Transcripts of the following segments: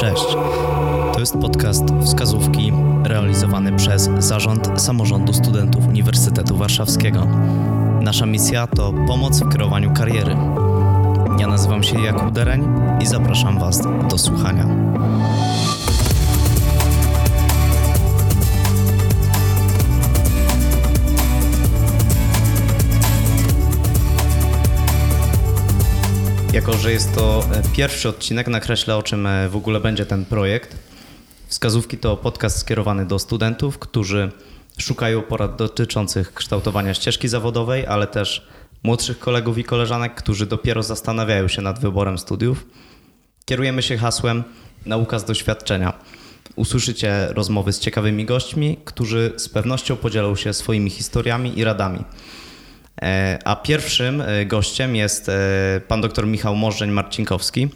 Cześć. To jest podcast Wskazówki realizowany przez Zarząd Samorządu Studentów Uniwersytetu Warszawskiego. Nasza misja to pomoc w kreowaniu kariery. Ja nazywam się Jakub Dereń i zapraszam Was do słuchania. Jako, że jest to e, pierwszy odcinek, nakreślę o czym e, w ogóle będzie ten projekt. Wskazówki to podcast skierowany do studentów, którzy szukają porad dotyczących kształtowania ścieżki zawodowej, ale też młodszych kolegów i koleżanek, którzy dopiero zastanawiają się nad wyborem studiów. Kierujemy się hasłem nauka z doświadczenia. Usłyszycie rozmowy z ciekawymi gośćmi, którzy z pewnością podzielą się swoimi historiami i radami. E, a pierwszym e, gościem jest e, pan dr Michał Morzeń-Marcinkowski.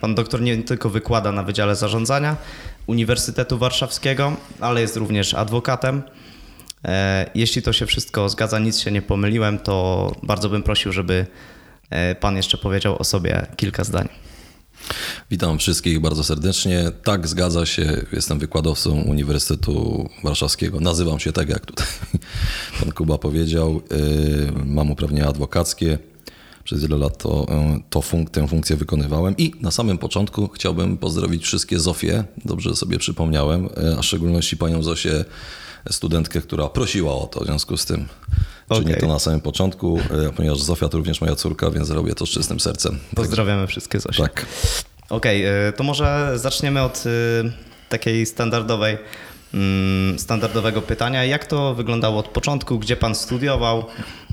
Pan doktor nie tylko wykłada na Wydziale Zarządzania Uniwersytetu Warszawskiego, ale jest również adwokatem. Jeśli to się wszystko zgadza, nic się nie pomyliłem, to bardzo bym prosił, żeby pan jeszcze powiedział o sobie kilka zdań. Witam wszystkich bardzo serdecznie. Tak, zgadza się. Jestem wykładowcą Uniwersytetu Warszawskiego. Nazywam się tak, jak tutaj pan Kuba powiedział. Y, mam uprawnienia adwokackie. Przez wiele lat to, y, to funk, tę funkcję wykonywałem. I na samym początku chciałbym pozdrowić wszystkie Zofie. Dobrze sobie przypomniałem, y, a w szczególności panią Zosię, studentkę, która prosiła o to. W związku z tym okay. czynię to na samym początku, ponieważ Zofia to również moja córka, więc robię to z czystym sercem. Pozdrawiamy Także... wszystkie Zosie. Tak. Okej, okay, to może zaczniemy od takiej standardowej Mm, standardowego pytania. Jak to wyglądało od początku? Gdzie pan studiował?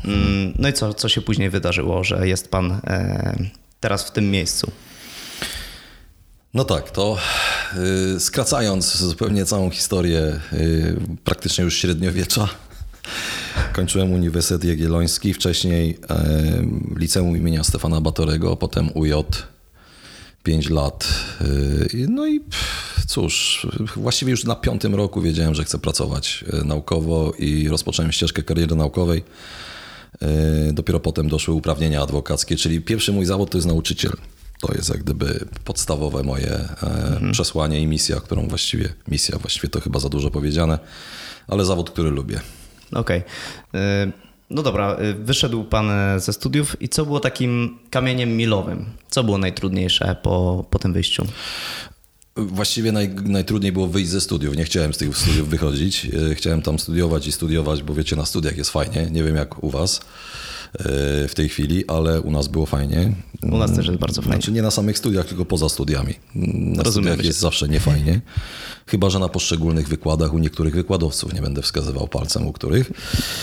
Mm, no i co, co się później wydarzyło, że jest pan e, teraz w tym miejscu? No tak, to skracając zupełnie całą historię, yy, praktycznie już średniowiecza, kończyłem Uniwersytet Jagielloński, wcześniej liceum imienia Stefana Batorego, potem UJ 5 lat. Y, no i cóż, właściwie już na piątym roku wiedziałem, że chcę pracować y, naukowo i rozpocząłem ścieżkę kariery naukowej. Y, dopiero potem doszły uprawnienia adwokackie, czyli pierwszy mój zawód to jest nauczyciel. To jest jak gdyby podstawowe moje mhm. przesłanie i misja, którą właściwie, misja właściwie to chyba za dużo powiedziane, ale zawód, który lubię. Okej. Okay. No dobra, y, wyszedł pan e, ze studiów i co było takim kamieniem milowym? Co było najtrudniejsze po, po tym wyjściu? Właściwie naj, najtrudniej było wyjść ze studiów. Nie chciałem z tych studiów wychodzić. E, chciałem tam studiować i studiować, bo wiecie, na studiach jest fajnie. Nie wiem jak u was. E, w tej chwili, ale u nas było fajnie. U nas też jest bardzo fajnie. Znaczy nie na samych studiach, tylko poza studiami. Na Rozumiem studiach jest zawsze niefajnie. Chyba, że na poszczególnych wykładach u niektórych wykładowców, nie będę wskazywał palcem u których.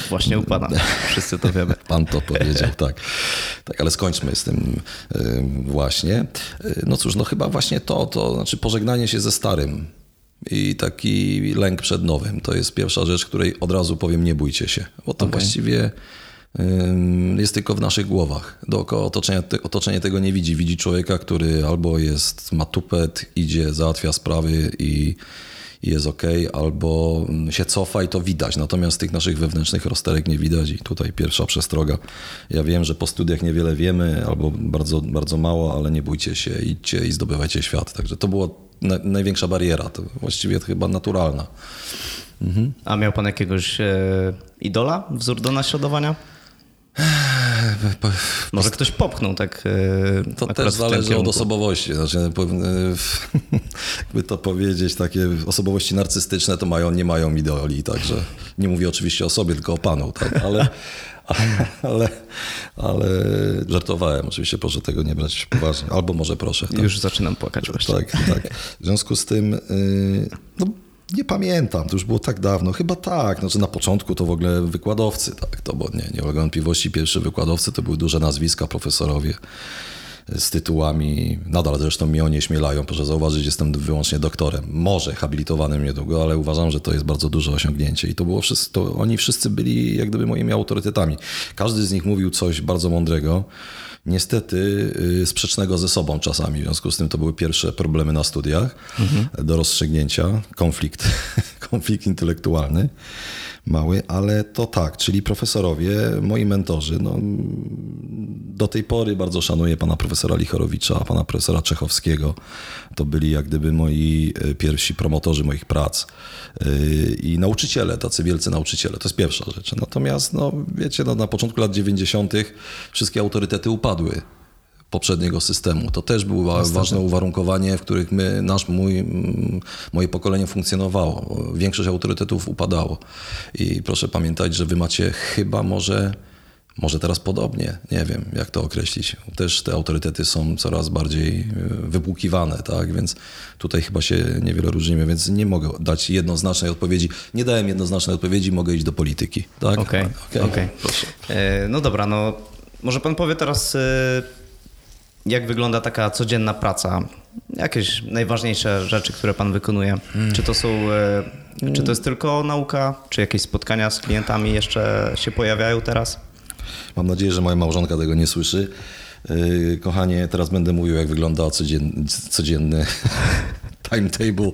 Właśnie u Pana, wszyscy to wiemy. Pan to powiedział, tak. Tak, ale skończmy z tym właśnie. E, no cóż, no chyba właśnie to, to znaczy pożegnanie się ze starym, i taki lęk przed nowym. To jest pierwsza rzecz, której od razu powiem, nie bójcie się, bo to okay. właściwie jest tylko w naszych głowach. Dookoła otoczenia, otoczenie tego nie widzi. Widzi człowieka, który albo jest, ma tupet, idzie, załatwia sprawy i, jest ok, albo się cofa i to widać. Natomiast tych naszych wewnętrznych rozterek nie widać i tutaj pierwsza przestroga. Ja wiem, że po studiach niewiele wiemy, albo bardzo, bardzo mało, ale nie bójcie się, idźcie i zdobywajcie świat. Także to była na, największa bariera, to właściwie chyba naturalna. Mhm. A miał pan jakiegoś e, idola, wzór do naśladowania? Może ktoś popchnął tak. E, to też zależy od osobowości. Znaczy, e, jakby to powiedzieć, takie osobowości narcystyczne to mają, nie mają idoli, także nie mówię oczywiście o sobie, tylko o panu, tak? ale, ale, ale żartowałem. Oczywiście proszę tego nie brać poważnie. Albo może proszę. Tak? Już zaczynam płakać właśnie. Tak, tak. W związku z tym, y, no, nie pamiętam, to już było tak dawno. Chyba tak, znaczy na początku to w ogóle wykładowcy, tak, to bo nie, nie ulega wątpliwości, pierwszy wykładowcy to były duże nazwiska, profesorowie z tytułami, nadal zresztą mnie oni śmielają, proszę zauważyć, jestem wyłącznie doktorem, może habilitowanym niedługo, ale uważam, że to jest bardzo duże osiągnięcie i to było wszystko, oni wszyscy byli jak gdyby moimi autorytetami. Każdy z nich mówił coś bardzo mądrego, niestety y, sprzecznego ze sobą czasami. W związku z tym to były pierwsze problemy na studiach mhm. do rozstrzygnięcia, konflikt, konflikt intelektualny mały, ale to tak, czyli profesorowie, moi mentorzy, no, do tej pory bardzo szanuję pana profesora Lichorowicza, pana profesora Czechowskiego. To byli jak gdyby moi e, pierwsi promotorzy moich prac. E, I nauczyciele, tacy wielcy nauczyciele, to jest pierwsza rzecz. Natomiast, no, wiecie, no, na początku lat 90. wszystkie autorytety upadły poprzedniego systemu. To też było ważne uwarunkowanie, w których my, nasz, mój, moje pokolenie funkcjonowało. Większość autorytetów upadało. I proszę pamiętać, że wy macie chyba może, może teraz podobnie, nie wiem jak to określić. Też te autorytety są coraz bardziej e, wypłukiwane, tak? Więc tutaj chyba się niewiele różnimy, więc nie mogę dać jednoznacznej odpowiedzi. Nie dałem jednoznacznej odpowiedzi, mogę iść do polityki, tak? Okej, okay, okay. okay. No dobra, no może pan powie teraz e, jak wygląda taka codzienna praca? Jakieś najważniejsze rzeczy, które Pan wykonuje? Hmm. Czy to są, e, czy to jest tylko nauka, czy jakieś spotkania z klientami jeszcze się pojawiają teraz? Mam nadzieję, że moja małżonka tego nie słyszy. E, kochanie, teraz będę mówił, jak wygląda codzienny, codzienny timetable.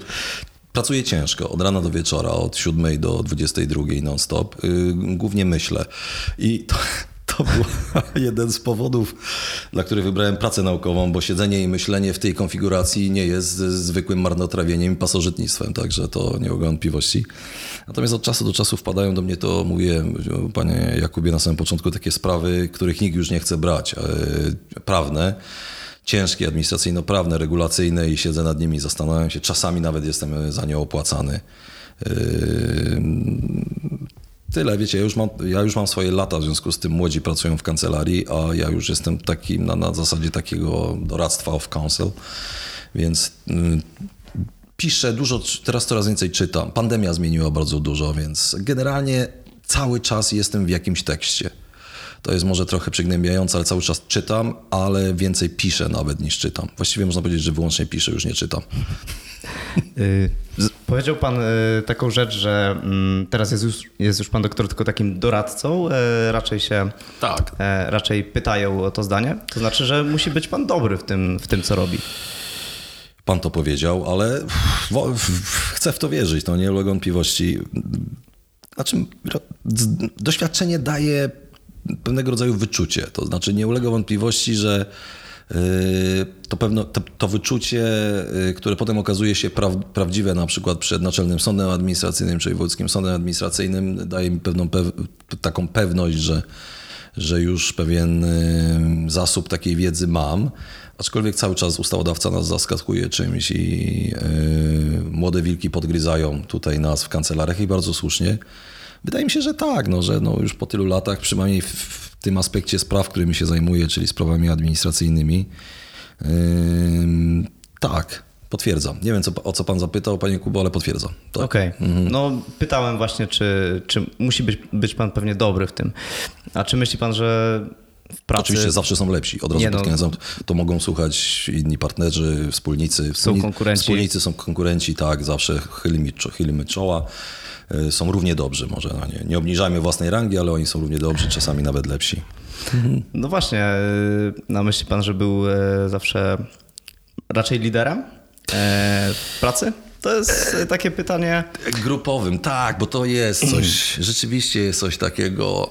Pracuję ciężko, od rana do wieczora, od 7 do 22 non-stop. Głównie myślę. I to, to był jeden z powodów, dla których wybrałem pracę naukową, bo siedzenie i myślenie w tej konfiguracji nie jest zwykłym marnotrawieniem i pasożytnictwem, także to nie ulega wątpliwości. Natomiast od czasu do czasu wpadają do mnie, to mówię, panie Jakubie, na samym początku takie sprawy, których nikt już nie chce brać, e, prawne ciężkie, administracyjno-prawne, regulacyjne i siedzę nad nimi, zastanawiam się, czasami nawet jestem za nie opłacany. Tyle, wiecie, ja już, mam, ja już mam swoje lata, w związku z tym młodzi pracują w kancelarii, a ja już jestem takim na, na zasadzie takiego doradztwa of counsel, więc y, piszę dużo, teraz coraz więcej czytam. Pandemia zmieniła bardzo dużo, więc generalnie cały czas jestem w jakimś tekście. To jest może trochę przygnębiające, ale cały czas czytam, ale więcej piszę nawet niż czytam. Właściwie można powiedzieć, że wyłącznie piszę, już nie czytam. Y, powiedział Pan y, taką rzecz, że mm, teraz jest już, jest już Pan doktor tylko takim doradcą. Y, raczej się tak. raczej pytają o to zdanie. To znaczy, że musi być Pan dobry w tym, w tym co robi. Pan to powiedział, ale chcę w to wierzyć, to nie ulega wątpliwości. Znaczy, doświadczenie daje pewnego rodzaju wyczucie. To znaczy, nie ulega wątpliwości, że to, pewno, to, to, wyczucie, yy, które potem okazuje się pra, prawdziwe na przykład przed Naczelnym Sądem Administracyjnym czy Wojewódzkim Sądem Administracyjnym, daje mi pewną pew, taką pewność, że, że już pewien yy, zasób takiej wiedzy mam. Aczkolwiek cały czas ustawodawca nas zaskakuje czymś i yy, młode wilki podgryzają tutaj nas w kancelariach i bardzo słusznie. Wydaje mi się, że tak, no, że no już po tylu latach, przynajmniej w tym aspekcie spraw, którymi się zajmuję, czyli sprawami administracyjnymi, yy, tak, potwierdzam. Nie wiem, co, o co pan zapytał, panie Kubo, ale potwierdzam. Tak. Okej. Okay. Mhm. No pytałem właśnie, czy, czy musi być, być pan pewnie dobry w tym. A czy myśli pan, że w pracy... Oczywiście zawsze są lepsi. Od razu no. to, to mogą słuchać inni partnerzy, wspólnicy. Są konkurenci. Wspólnicy są konkurenci, tak, zawsze chylimy, chylimy czoła. E, są równie dobrzy. Może no nie, nie obniżajmy własnej rangi, ale oni są równie dobrzy, czasami nawet lepsi. No właśnie, e, na myśli pan, że był e, zawsze raczej liderem w pracy? To jest takie pytanie. Grupowym, tak, bo to jest coś, rzeczywiście jest coś takiego,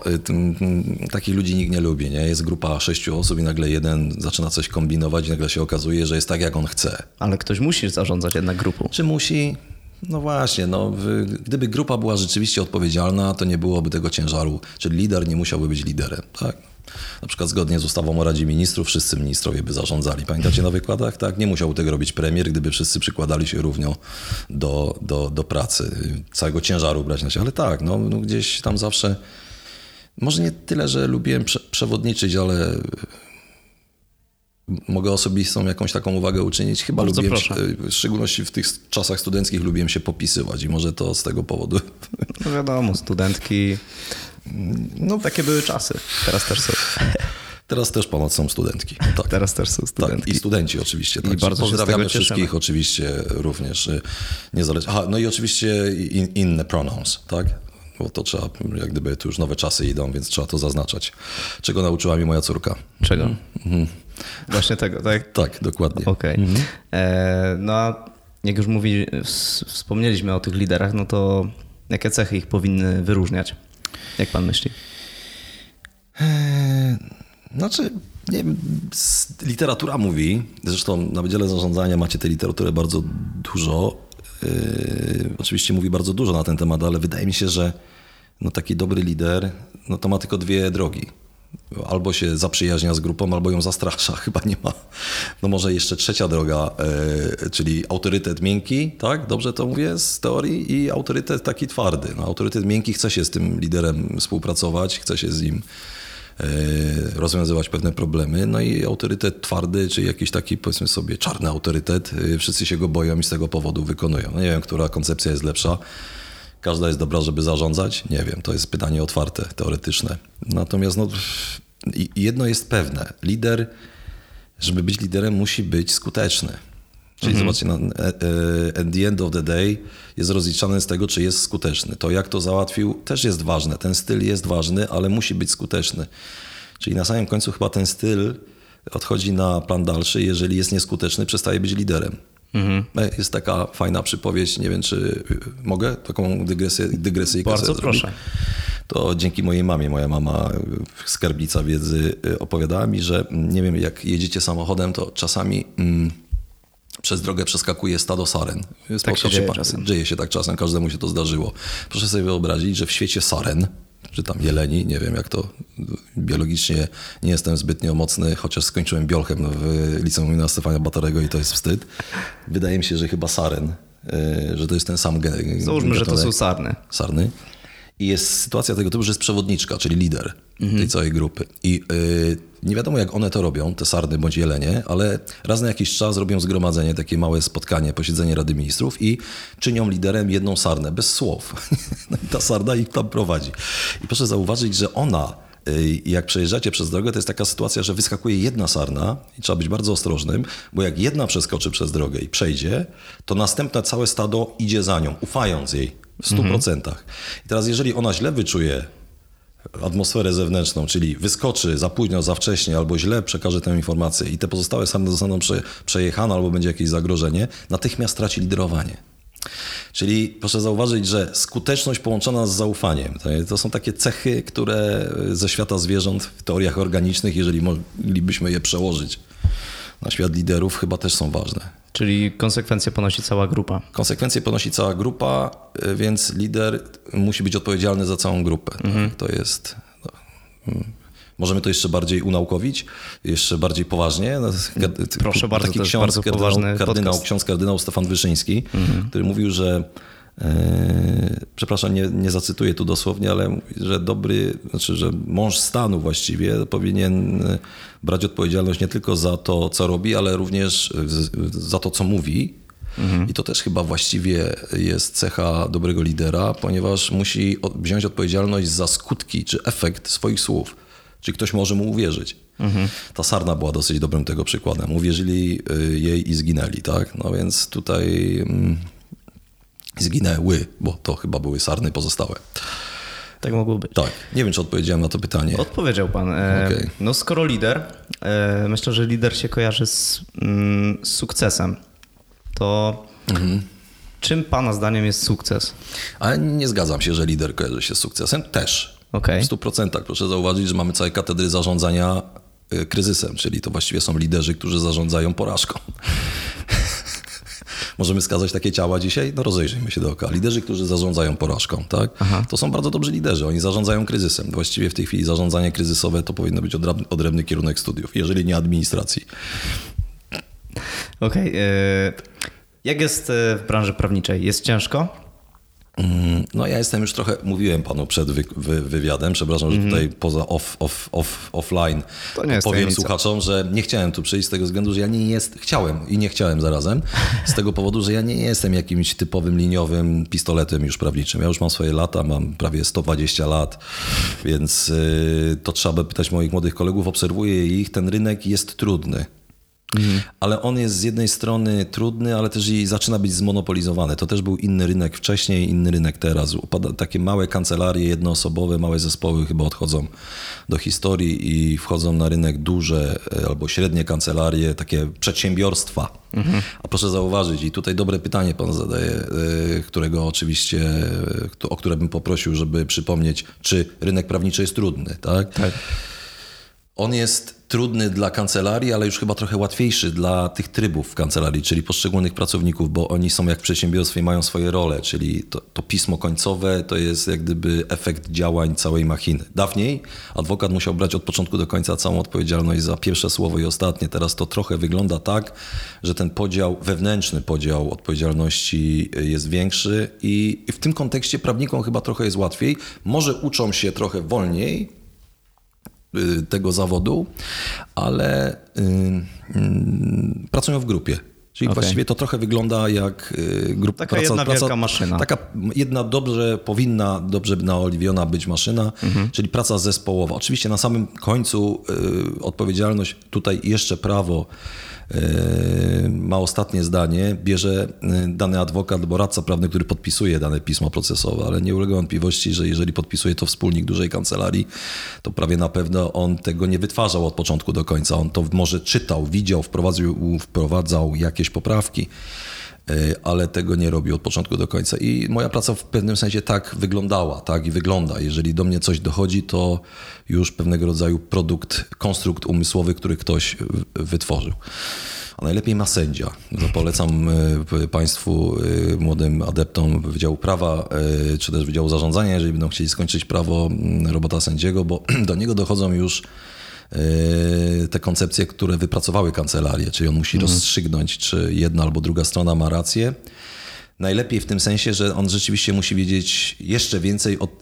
takich ludzi nikt nie lubi, nie? Jest grupa sześciu osób i nagle jeden zaczyna coś kombinować i nagle się okazuje, że jest tak, jak on chce. Ale ktoś musi zarządzać jednak grupą. Czy musi? No właśnie, no, gdyby grupa była rzeczywiście odpowiedzialna, to nie byłoby tego ciężaru, czyli lider nie musiałby być liderem. Tak? Na przykład zgodnie z ustawą o Radzie Ministrów wszyscy ministrowie by zarządzali. Pamiętacie na wykładach? Tak, nie musiałby tego robić premier, gdyby wszyscy przykładali się równo do, do, do pracy, całego ciężaru brać na siebie. Ale tak, no, no gdzieś tam zawsze, może nie tyle, że lubiłem prze, przewodniczyć, ale mogę osobistą jakąś taką uwagę uczynić. Chyba Bardzo lubiłem, proszę. w szczególności w tych czasach studenckich lubiłem się popisywać i może to z tego powodu. No wiadomo, studentki, no takie były czasy, teraz też są. Teraz też ponad są studentki. Tak. Teraz też są studentki. Tak, I studenci oczywiście. I bardzo Pozdrawiamy wszystkich oczywiście również. Y, niezależnie. Aha, no i oczywiście in, inne pronouns, tak? Bo to trzeba, jak gdyby tu już nowe czasy idą, więc trzeba to zaznaczać. Czego nauczyła mi moja córka? Czego? Mhm. Właśnie tego, tak? Tak, dokładnie. Okej. Okay. Mhm. E, no a jak już mówi, wspomnieliśmy o tych liderach, no to jakie cechy ich powinny wyróżniać? Jak pan myśli? Eee, znaczy, nie wiem, literatura mówi, zresztą na Wydziale Zarządzania macie tej literatury bardzo dużo. Yy, oczywiście mówi bardzo dużo na ten temat, ale wydaje mi się, że no taki dobry lider no to ma tylko dwie drogi. Albo się zaprzyjaźnia z grupą, albo ją zastrasza. Chyba nie ma. No może jeszcze trzecia droga, yy, czyli autorytet miękki, tak? Dobrze to mówię z teorii? I autorytet taki twardy. No, autorytet miękki chce się z tym liderem współpracować, chce się z nim E, rozwiązywać pewne problemy. No i autorytet twardy, czy jakiś taki powiedzmy sobie czarny autorytet, e, wszyscy się go boją i z tego powodu wykonują. No nie wiem, która koncepcja jest lepsza. Każda jest dobra, żeby zarządzać? Nie wiem, to jest pytanie otwarte, teoretyczne. Natomiast no, jedno jest pewne. Lider, żeby być liderem, musi być skuteczny. Czyli mhm. zobaczcie, no, e, e, at the end of the day jest rozliczany z tego, czy jest skuteczny. To jak to załatwił też jest ważne. Ten styl jest ważny, ale musi być skuteczny. Czyli na samym końcu chyba ten styl odchodzi na plan dalszy. Jeżeli jest nieskuteczny, przestaje być liderem. Mhm. E, jest taka fajna przypowieść, nie wiem czy mogę taką dygresję, dygresyjkę Bardzo proszę. To dzięki mojej mamie, moja mama, skarbnica wiedzy, opowiadała mi, że nie wiem, jak jedziecie samochodem, to czasami... Mm, przez drogę przeskakuje stado saren. tak się dzieje, czasem. dzieje się tak czasem, każdemu się to zdarzyło. Proszę sobie wyobrazić, że w świecie saren, czy tam jeleni, nie wiem jak to biologicznie nie jestem zbytnio mocny, chociaż skończyłem biolchem w liceum na Stefania Batarego i to jest wstyd. Wydaje mi się, że chyba saren, e, że to jest ten sam gen. Załóżmy, że to są sarny. Sarny. I jest sytuacja tego typu, że jest przewodniczka, czyli lider mhm. tej całej grupy. I yy, nie wiadomo, jak one to robią, te sarny bądź jelenie, ale raz na jakiś czas robią zgromadzenie, takie małe spotkanie, posiedzenie Rady Ministrów i czynią liderem jedną sarnę, bez słów. No ta sarna ich tam prowadzi. I proszę zauważyć, że ona y, jak przejeżdżacie przez drogę, to jest taka sytuacja, że wyskakuje jedna sarna i trzeba być bardzo ostrożnym, bo jak jedna przeskoczy przez drogę i przejdzie, to następne całe stado idzie za nią, ufając jej w 100%. Mhm. I teraz, jeżeli ona źle wyczuje atmosferę zewnętrzną, czyli wyskoczy za późno, za wcześnie albo źle przekaże tę informację i te pozostałe same zostaną prze, przejechane albo będzie jakieś zagrożenie, natychmiast traci liderowanie. Czyli proszę zauważyć, że skuteczność połączona z zaufaniem to są takie cechy, które ze świata zwierząt w teoriach organicznych, jeżeli moglibyśmy je przełożyć na świat liderów, chyba też są ważne. Czyli konsekwencje ponosi cała grupa. Konsekwencje ponosi cała grupa, y, więc lider musi być odpowiedzialny za całą grupę. Mhm. To jest. Mm. możemy to jeszcze bardziej unaukowić, jeszcze bardziej poważnie. No, Proszę bardzo, taki ksiądz, kardynał, kardynał, ksiądz kardynał Stefan Wyszyński, mhm. który mówił, że e, przepraszam, nie, nie zacytuję tu dosłownie, ale że dobry, znaczy, że mąż stanu właściwie powinien brać odpowiedzialność nie tylko za to, co robi, ale również za to, co mówi. Mhm. I to też chyba właściwie jest cecha dobrego lidera, ponieważ musi wziąć odpowiedzialność za skutki czy efekt swoich słów. Czy ktoś może mu uwierzyć. Mhm. Ta sarna była dosyć dobrym tego przykładem. Uwierzyli y, jej i zginęli, tak? No więc tutaj mm, zginęły, bo to chyba były sarny pozostałe. Tak mogło być. Tak. Nie wiem, czy odpowiedziałem na to pytanie. Odpowiedział pan. E, okay. No skoro lider, e, myślę, że lider się kojarzy z, mm, z sukcesem, to mhm. czym pana zdaniem jest sukces? Ale nie zgadzam się, że lider kojarzy się z sukcesem. Też. Okay. W 100% proszę zauważyć, że mamy całe katedry zarządzania e, kryzysem, czyli to właściwie są liderzy, którzy zarządzają porażką. Możemy wskazać takie ciała dzisiaj? No rozejrzyjmy się dookoła. Liderzy, którzy zarządzają porażką, tak? Aha. To są bardzo dobrzy liderzy. Oni zarządzają kryzysem. Właściwie w tej chwili zarządzanie kryzysowe to powinno być odrębny kierunek studiów, jeżeli nie administracji. Okej. Okay. Jak jest e, w branży prawniczej? Jest ciężko? Mm, no ja jestem już trochę, mówiłem panu przed wy, wy, wywiadem, przepraszam, że mhm. tutaj poza off, off, off, offline powiem słuchaczom, że nie chciałem tu przyjść z tego względu, że ja nie jest, chciałem i nie chciałem zarazem, z tego powodu, że ja nie jestem jakimś typowym liniowym pistoletem już prawniczym. Ja już mam swoje lata, mam prawie 120 lat, więc yy, to trzeba by pytać moich młodych kolegów, obserwuję ich, ten rynek jest trudny. Ale on jest z jednej strony trudny, ale też i zaczyna być zmonopolizowany. To też był inny rynek wcześniej, inny rynek teraz. Upada, takie małe kancelarie jednoosobowe, małe zespoły chyba odchodzą do historii i wchodzą na rynek duże e, albo średnie kancelarie, takie przedsiębiorstwa. Mhm. A proszę zauważyć, i tutaj dobre pytanie pan zadaje, e, którego oczywiście, e, o które bym poprosił, żeby przypomnieć, czy rynek prawniczy jest trudny, tak? Tak. On jest trudny dla kancelarii, ale już chyba trochę łatwiejszy dla tych trybów w kancelarii, czyli poszczególnych pracowników, bo oni są jak w przedsiębiorstwie mają swoje role, czyli to, to, pismo końcowe to jest jak gdyby efekt działań całej machiny. Dawniej adwokat musiał brać od początku do końca całą odpowiedzialność za pierwsze słowo i ostatnie. Teraz to trochę wygląda tak, że ten podział, wewnętrzny podział odpowiedzialności jest większy i, i w tym kontekście prawnikom chyba trochę jest łatwiej. Może uczą się trochę wolniej, tego zawodu, ale y, y, pracują w grupie. Czyli okay. właściwie to trochę wygląda jak grupa. Taka praca, jedna praca, maszyna. Taka jedna dobrze, powinna dobrze naoliwiona być maszyna, mhm. czyli praca zespołowa. Oczywiście na samym końcu y, odpowiedzialność, tutaj jeszcze prawo ma ostatnie zdanie, bierze yy, dany adwokat albo radca prawny, który podpisuje dane pismo procesowe, ale nie ulega wątpliwości, że jeżeli podpisuje to wspólnik dużej kancelarii, to prawie na pewno on tego nie wytwarzał od początku do końca. On to może czytał, widział, wprowadzał jakieś poprawki. E, ale tego nie robi od początku do końca. I moja praca w pewnym sensie tak wyglądała, tak i wygląda. Jeżeli do mnie coś dochodzi, to już pewnego rodzaju produkt, konstrukt umysłowy, który ktoś wytworzył. A najlepiej ma sędzia. To polecam e, Państwu, e, młodym adeptom Wydziału Prawa, czy też Wydziału Zarządzania, jeżeli będą chcieli skończyć prawo robota sędziego, bo do niego dochodzą już te koncepcje, które wypracowały kancelarie, czyli on musi mhm. rozstrzygnąć, czy jedna albo druga strona ma rację. Najlepiej w tym sensie, że on rzeczywiście musi wiedzieć jeszcze więcej, od,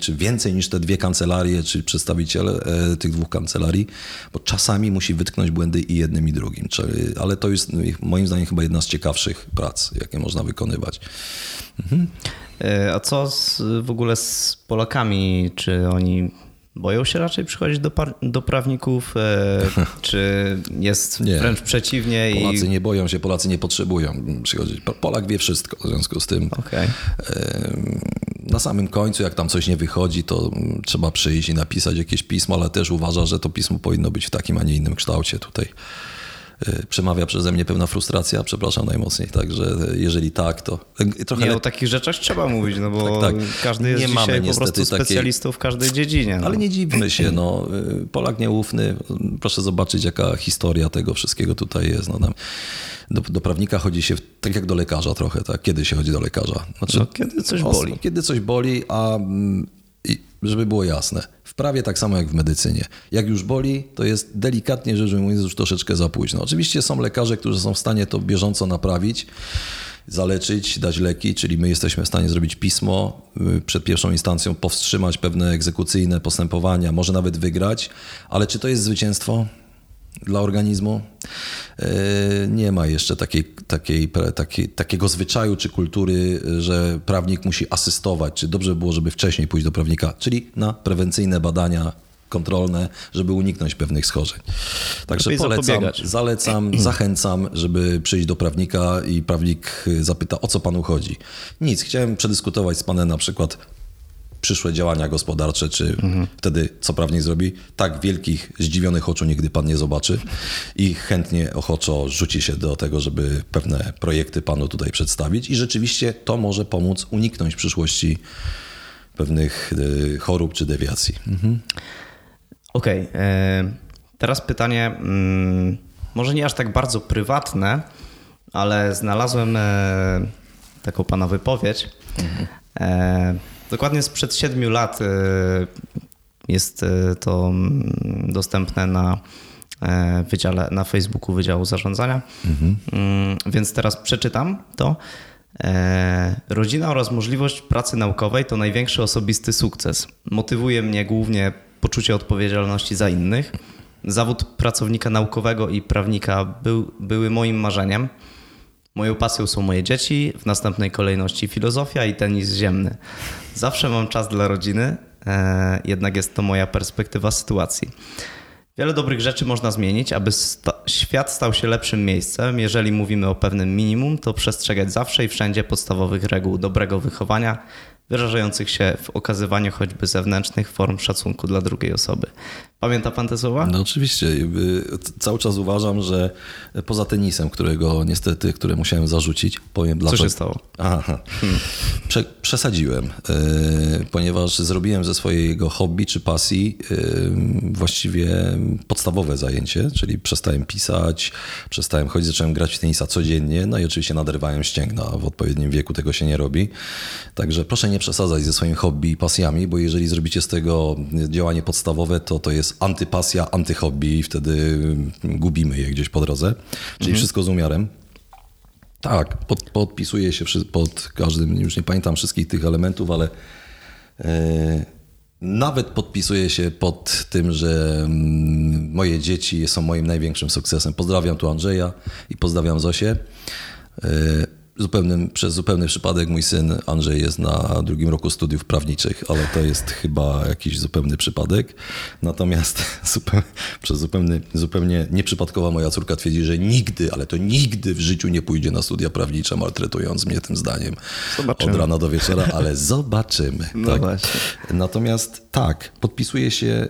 czy więcej niż te dwie kancelarie, czy przedstawiciele e, tych dwóch kancelarii, bo czasami musi wytknąć błędy i jednym, i drugim. Czyli, ale to jest no, moim zdaniem chyba jedna z ciekawszych prac, jakie można wykonywać. Mhm. E, a co z, w ogóle z Polakami? Czy oni boją się raczej przychodzić do, do prawników, e, czy jest nie. wręcz przeciwnie? Polacy i... nie boją się, Polacy nie potrzebują przychodzić. Polak wie wszystko w związku z tym. Okay. E, na samym końcu, jak tam coś nie wychodzi, to trzeba przyjść i napisać jakieś pismo, ale też uważa, że to pismo powinno być w takim, a nie innym kształcie tutaj. Y, przemawia przeze mnie pewna frustracja, przepraszam najmocniej, także jeżeli tak, to y, trochę... Nie, o takich rzeczach trzeba mówić, no bo tak, tak. każdy jest nie dzisiaj mamy po prostu specjalistą takiej... w każdej dziedzinie. No. Ale nie dziwmy się, no. Y, Polak nieufny, proszę zobaczyć jaka historia tego wszystkiego tutaj jest. No, do, do, prawnika chodzi się tak jak do lekarza trochę, tak? Kiedy się chodzi do lekarza? Znaczy, no, kiedy coś boli. Kiedy coś boli, a mm, żeby było jasne, w prawie tak samo jak w medycynie. Jak już boli, to jest delikatnie rzecz ujmując już troszeczkę za późno. Oczywiście są lekarze, którzy są w stanie to bieżąco naprawić, zaleczyć, dać leki, czyli my jesteśmy w stanie zrobić pismo y, przed pierwszą instancją, powstrzymać pewne egzekucyjne postępowania, może nawet wygrać, ale czy to jest zwycięstwo? Dla organizmu. E, nie ma jeszcze takiej, takiej, takiej, takiego zwyczaju czy kultury, że prawnik musi asystować, czy dobrze by było, żeby wcześniej pójść do prawnika, czyli na prewencyjne badania kontrolne, żeby uniknąć pewnych schorzeń. Także Lepiej polecam, zapobiegać. zalecam, zachęcam, żeby przyjść do prawnika i prawnik zapyta, o co panu chodzi. Nic, chciałem przedyskutować z panem na przykład przyszłe działania gospodarcze, czy mhm. wtedy co prawnik zrobi, tak wielkich, zdziwionych oczu nigdy pan nie zobaczy i chętnie, ochoczo rzuci się do tego, żeby pewne projekty panu tutaj przedstawić i rzeczywiście to może pomóc uniknąć w przyszłości pewnych y, chorób czy dewiacji. Mhm. Okej, okay. E, teraz pytanie, mm, może nie aż tak bardzo prywatne, ale znalazłem e, taką pana wypowiedź. Mhm Dokładnie sprzed siedmiu lat y, jest y, to mm, dostępne na e, wydziale, na Facebooku Wydziału Zarządzania, mhm. Mm, więc teraz przeczytam to. E, rodzina oraz możliwość pracy naukowej to największy osobisty sukces. Motywuje mnie głównie poczucie odpowiedzialności za innych. Zawód pracownika naukowego i prawnika był, były moim marzeniem. Moją pasją są moje dzieci, w następnej kolejności filozofia i tenis ziemny. Zawsze mam czas dla rodziny, e, jednak jest to moja perspektywa sytuacji. Wiele dobrych rzeczy można zmienić, aby sta świat stał się lepszym miejscem. Jeżeli mówimy o pewnym minimum, to przestrzegać zawsze i wszędzie podstawowych reguł dobrego wychowania, wyrażających się w okazywaniu choćby zewnętrznych form szacunku dla drugiej osoby. Pamięta pan te słowa? No oczywiście. Cały czas uważam, że poza tenisem, którego niestety, które musiałem zarzucić, powiem dlaczego. Co się stało? Aha. Hmm. Prze przesadziłem, e, ponieważ zrobiłem ze swojego hobby czy pasji e, właściwie podstawowe zajęcie, czyli przestałem pisać, przestałem chodzić, zacząłem grać w tenisa codziennie, no i oczywiście naderwałem ścięgna. W odpowiednim wieku tego się nie robi. Także proszę nie przesadzać ze swoim hobby i pasjami, bo jeżeli zrobicie z tego działanie podstawowe, to to jest antypasja, antyhobby i wtedy gubimy je gdzieś po drodze. Czyli mhm. wszystko z umiarem. Tak, pod, podpisuję się pod każdym, już nie pamiętam wszystkich tych elementów, ale e, nawet podpisuję się pod tym, że mm, moje dzieci są moim największym sukcesem. Pozdrawiam tu Andrzeja i pozdrawiam Zosię. E, zupełnym, przez zupełny przypadek mój syn Andrzej jest na drugim roku studiów prawniczych, ale to jest chyba jakiś zupełny przypadek. Natomiast zupełnie, przez zupełny, zupełnie nieprzypadkowa moja córka twierdzi, że nigdy, ale to nigdy w życiu nie pójdzie na studia prawnicze, maltretując mnie tym zdaniem zobaczymy. od rana do wieczora, ale zobaczymy. No tak. Właśnie. Natomiast tak, podpisuję się,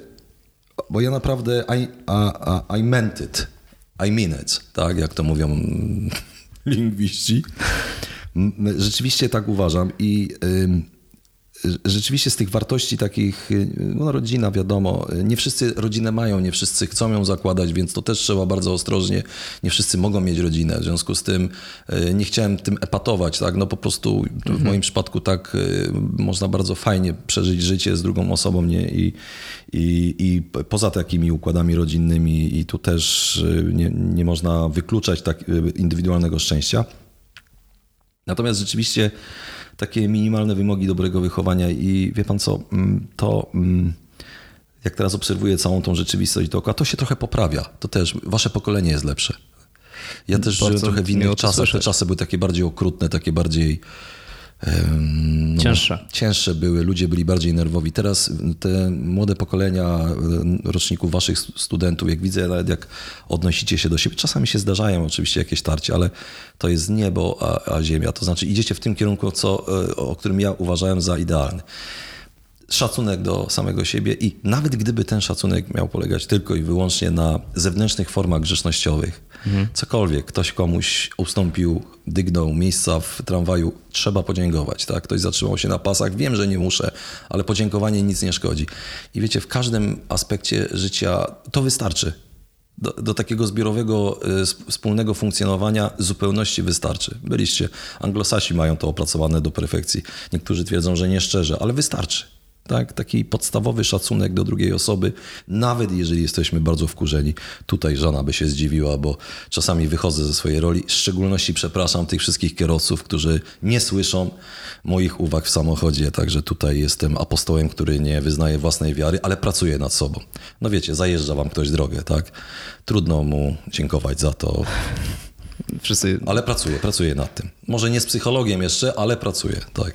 bo ja naprawdę I, I, I meant it. I mean it, tak, jak to mówią lingwiści. Rzeczywiście tak uważam i rzeczywiście z tych wartości takich, no rodzina wiadomo, nie wszyscy rodzinę mają, nie wszyscy chcą ją zakładać, więc to też trzeba bardzo ostrożnie, nie wszyscy mogą mieć rodzinę, w związku z tym y, nie chciałem tym epatować, tak, no po prostu w mhm. moim przypadku tak y, można bardzo fajnie przeżyć życie z drugą osobą, nie, i, i, i poza takimi układami rodzinnymi i tu też nie, nie można wykluczać tak indywidualnego szczęścia. Natomiast rzeczywiście takie minimalne wymogi dobrego wychowania i wie pan co, mm, to mm, jak teraz obserwuję całą tą rzeczywistość dookoła, to się trochę poprawia. To też wasze pokolenie jest lepsze. Ja też Bardzo żyłem trochę w innych czasach. Te czasy były takie bardziej okrutne, takie bardziej no, cięższe. Cięższe były, ludzie byli bardziej nerwowi. Teraz te młode pokolenia roczników waszych studentów, jak widzę, nawet jak odnosicie się do siebie, czasami się zdarzają oczywiście jakieś tarcie, ale to jest niebo, a, a ziemia. To znaczy idziecie w tym kierunku, co, e, o którym ja uważałem za idealny szacunek do samego siebie i nawet gdyby ten szacunek miał polegać tylko i wyłącznie na zewnętrznych formach grzecznościowych, mhm. cokolwiek, ktoś komuś ustąpił, dygnął miejsca w tramwaju, trzeba podziękować. Tak? Ktoś zatrzymał się na pasach, wiem, że nie muszę, ale podziękowanie nic nie szkodzi. I wiecie, w każdym aspekcie życia to wystarczy. Do, do, takiego zbiorowego, y, wspólnego funkcjonowania zupełności wystarczy. Byliście, anglosasi mają to opracowane do perfekcji. Niektórzy twierdzą, że nie szczerze, ale wystarczy tak? taki podstawowy szacunek do drugiej osoby, nawet jeżeli jesteśmy bardzo wkurzeni. Tutaj żona by się zdziwiła, bo czasami wychodzę ze swojej roli, w szczególności przepraszam tych wszystkich kierowców, którzy nie słyszą moich uwag w samochodzie, także tutaj jestem apostołem, który nie wyznaje własnej wiary, ale pracuje nad sobą. No wiecie, zajeżdża wam ktoś drogę, tak? Trudno mu dziękować za to. Wszyscy... Ale pracuję, pracuję nad tym. Może nie z psychologiem jeszcze, ale pracuję, tak.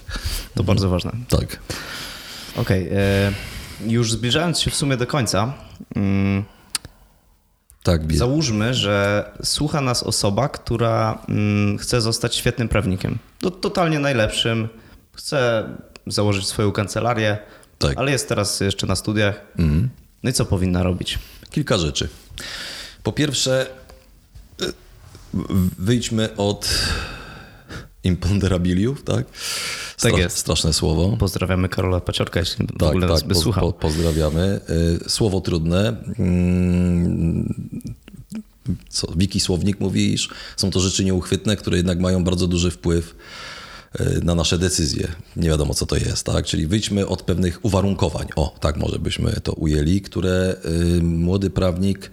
To bardzo ważne. Tak. Okej, okay, e, już zbliżając się w sumie do końca, mm, tak, załóżmy, że słucha nas osoba, która mm, chce zostać świetnym prawnikiem. To totalnie najlepszym, chce założyć swoją kancelarię, tak. ale jest teraz jeszcze na studiach. Mhm. No i co powinna robić? Kilka rzeczy. Po pierwsze, e, wyjdźmy od imponderabiliów, tak? tak jest. Straszne słowo. Pozdrawiamy Karola Paciorka, jeśli tak, w ogóle tak, nas by słuchał. Po, pozdrawiamy. Y, słowo trudne. Mm, co, Wiki Słownik mówi, iż są to rzeczy nieuchwytne, które jednak mają bardzo duży wpływ y, na nasze decyzje. Nie wiadomo, co to jest, tak? Czyli wyjdźmy od pewnych uwarunkowań. O, tak może byśmy to ujęli, które y, młody prawnik,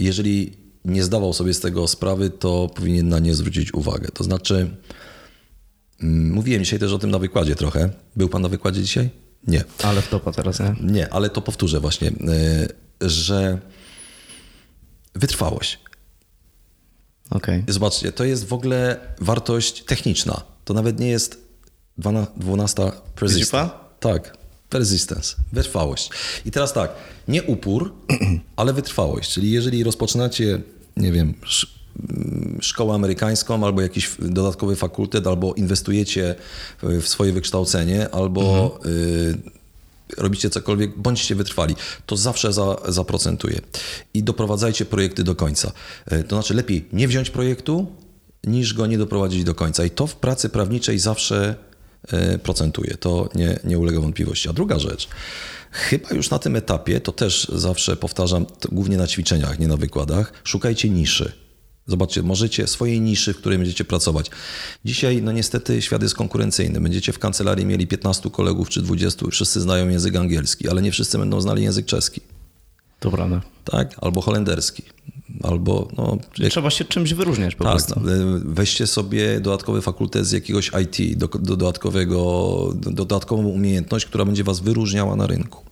jeżeli nie zdawał sobie z tego sprawy, to powinien na nie zwrócić uwagę. To znaczy, Mm, mówiłem dzisiaj też o tym na wykładzie trochę. Był pan na wykładzie dzisiaj? Nie. Ale w topa teraz, nie? Nie, ale to powtórzę właśnie, e, że wytrwałość. Okay. Zobaczcie, to jest w ogóle wartość techniczna. To nawet nie jest 12 persistent. Tak. Persistence, wytrwałość. I teraz tak, nie upór, ale wytrwałość. Czyli jeżeli rozpoczynacie, nie wiem, mm, szkołę amerykańską, albo jakiś dodatkowy fakultet, albo inwestujecie w swoje wykształcenie, albo mhm. y, robicie cokolwiek, bądźcie wytrwali. To zawsze za, zaprocentuje. I doprowadzajcie projekty do końca. Y, to znaczy lepiej nie wziąć projektu, niż go nie doprowadzić do końca. I to w pracy prawniczej zawsze procentuje. To nie, nie ulega wątpliwości. A druga rzecz, chyba już na tym etapie, to też zawsze powtarzam, głównie na ćwiczeniach, nie na wykładach, szukajcie niszy. Zobaczcie, możecie swojej niszy, w której będziecie pracować. Dzisiaj, no niestety, świat jest konkurencyjny. Będziecie w kancelarii mieli 15 kolegów czy 20, wszyscy znają język angielski, ale nie wszyscy będą znali język czeski. To. Tak, albo holenderski. Albo, no, jak... Trzeba się czymś wyróżniać po tak, prostu. No, weźcie sobie dodatkowy fakultet z jakiegoś IT, do, do dodatkowego, do, dodatkową umiejętność, która będzie was wyróżniała na rynku.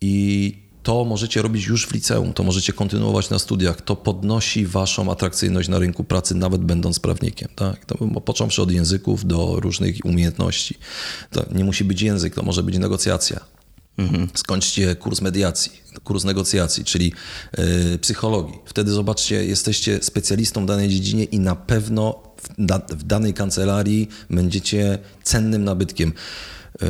I to możecie robić już w liceum, to możecie kontynuować na studiach, to podnosi waszą atrakcyjność na rynku pracy, nawet będąc prawnikiem. Tak? To, począwszy od języków do różnych umiejętności. To nie musi być język, to może być negocjacja. Mhm. Skończcie kurs mediacji, kurs negocjacji, czyli yy, psychologii. Wtedy zobaczcie, jesteście specjalistą w danej dziedzinie i na pewno w, w danej kancelarii będziecie cennym nabytkiem. Yy,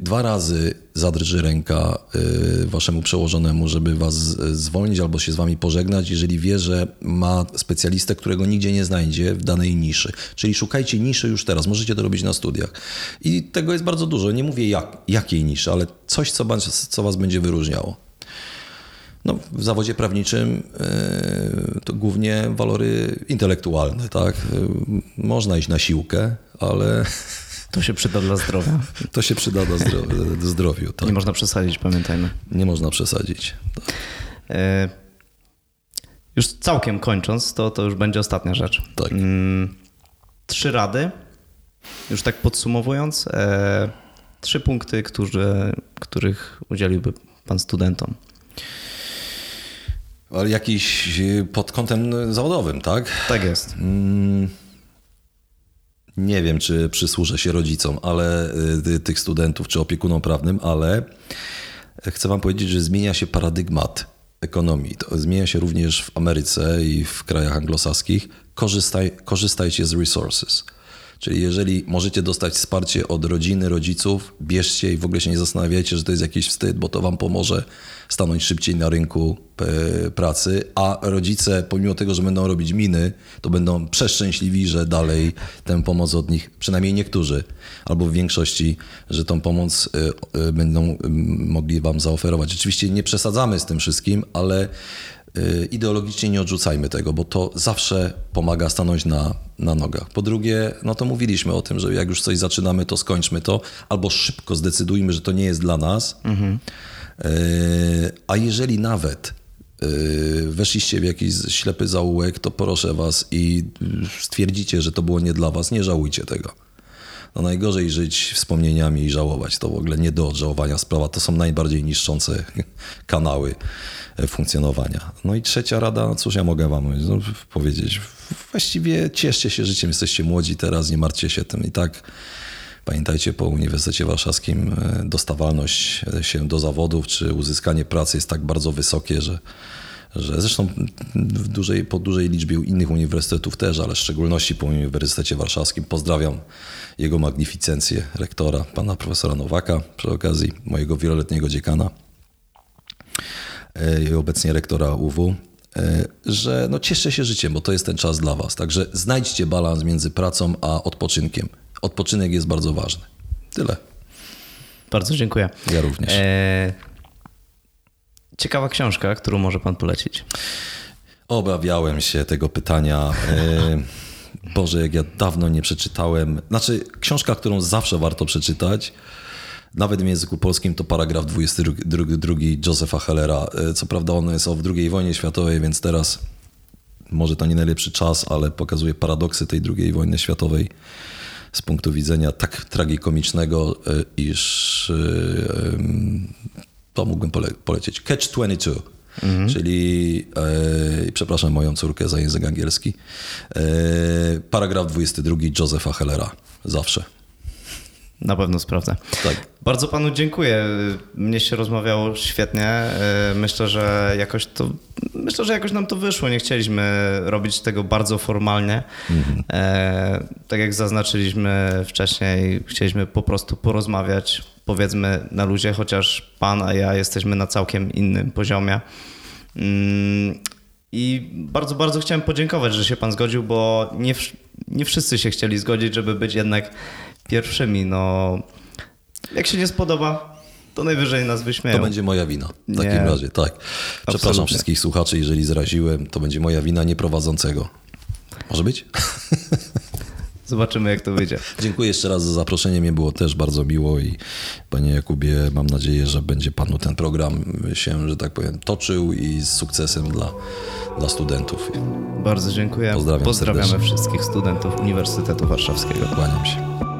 dwa razy zadrży ręka yy, waszemu przełożonemu, żeby was zwolnić albo się z wami pożegnać, jeżeli wie, że ma specjalistę, którego nigdzie nie znajdzie w danej niszy. Czyli szukajcie niszy już teraz, możecie to robić na studiach. I tego jest bardzo dużo. Nie mówię jak, jakiej niszy, ale coś, co, co was będzie wyróżniało. No, w zawodzie prawniczym yy, to głównie walory intelektualne, tak? Można iść na siłkę, ale to się przyda dla zdrowia. To się przyda dla zdrowiu. Tak. Nie można przesadzić, pamiętajmy. Nie można przesadzić. E, już całkiem kończąc, to, to już będzie ostatnia rzecz. Tak. Mm, trzy rady, już tak podsumowując, e, trzy punkty, którzy, których udzieliłby Pan studentom. Ale jakiś pod kątem zawodowym, tak? Tak jest. Mm nie wiem, czy przysłużę się rodzicom, ale y, tych studentów, czy opiekunom prawnym, ale chcę wam powiedzieć, że zmienia się paradygmat ekonomii. To zmienia się również w Ameryce i w krajach anglosaskich. Korzystaj, korzystajcie z resources. Czyli jeżeli możecie dostać wsparcie od rodziny, rodziców, bierzcie i w ogóle się nie zastanawiajcie, że to jest jakiś wstyd, bo to wam pomoże stanąć szybciej na rynku e, pracy, a rodzice, pomimo tego, że będą robić miny, to będą przeszczęśliwi, że dalej tę pomoc od nich, przynajmniej niektórzy, albo w większości, że tą pomoc e, e, będą mogli wam zaoferować. Oczywiście nie przesadzamy z tym wszystkim, ale ideologicznie nie odrzucajmy tego, bo to zawsze pomaga stanąć na, na nogach. Po drugie, no to mówiliśmy o tym, że jak już coś zaczynamy, to skończmy to, albo szybko zdecydujmy, że to nie jest dla nas. Mhm. E, a jeżeli nawet e, weszliście w jakiś ślepy zaułek, to proszę was i stwierdzicie, że to było nie dla was, nie żałujcie tego. No najgorzej żyć wspomnieniami i żałować. To w ogóle nie do odżałowania sprawa. To są najbardziej niszczące kanały funkcjonowania. No i trzecia rada, no cóż ja mogę wam no, powiedzieć. Właściwie cieszcie się życiem, jesteście młodzi teraz, nie martwcie się tym. I tak Pamiętajcie, po Uniwersytecie Warszawskim e, dostawalność się do zawodów czy uzyskanie pracy jest tak bardzo wysokie, że, że zresztą w dużej, po dużej liczbie innych uniwersytetów też, ale w szczególności po Uniwersytecie Warszawskim pozdrawiam jego magnificencję rektora, pana profesora Nowaka, przy okazji mojego wieloletniego dziekana e, i obecnie rektora UW, e, że no cieszę się życiem, bo to jest ten czas dla was. Także znajdźcie balans między pracą a odpoczynkiem odpoczynek jest bardzo ważny. Tyle. Bardzo dziękuję. Ja również. E... Ciekawa książka, którą może pan polecić? Obawiałem się tego pytania. E... Boże, jak ja dawno nie przeczytałem. Znaczy, książka, którą zawsze warto przeczytać, nawet w języku polskim, to paragraf 22 Josepha Hellera. E, co prawda, on jest o II wojnie światowej, więc teraz może to nie najlepszy czas, ale pokazuje paradoksy tej II wojny światowej z punktu widzenia tak tragikomicznego, e, iż to mógłbym pole polecieć. Catch 22. Mhm. Czyli, e, przepraszam moją córkę za język angielski, e, paragraf 22 Josepha Hellera. Zawsze. Na pewno sprawdzę. Tak. Bardzo panu dziękuję. Mnie się rozmawiało świetnie. E, myślę, że jakoś to myślę, że jakoś nam to wyszło. Nie chcieliśmy robić tego bardzo formalnie. Mhm. E, tak jak zaznaczyliśmy wcześniej, chcieliśmy po prostu porozmawiać, powiedzmy na luzie, chociaż pan a ja jesteśmy na całkiem innym poziomie. Mm, I bardzo, bardzo chciałem podziękować, że się pan zgodził, bo nie, nie wszyscy się chcieli zgodzić, żeby być jednak pierwszymi. No, jak się nie spodoba, to najwyżej nas wyśmieją. To będzie moja wina. W takim nie. razie, tak. Przepraszam Absolutnie. wszystkich słuchaczy, jeżeli zraziłem. To będzie moja wina nieprowadzącego. Może być? Zobaczymy, jak to wyjdzie. Dziękuję jeszcze raz za zaproszenie. Mnie było też bardzo miło i panie Jakubie, mam nadzieję, że będzie panu ten program się, że tak powiem, toczył i z sukcesem dla, dla studentów. Bardzo dziękuję. Pozdrawiam Pozdrawiamy serdecznie. wszystkich studentów Uniwersytetu Warszawskiego. Kłaniam się.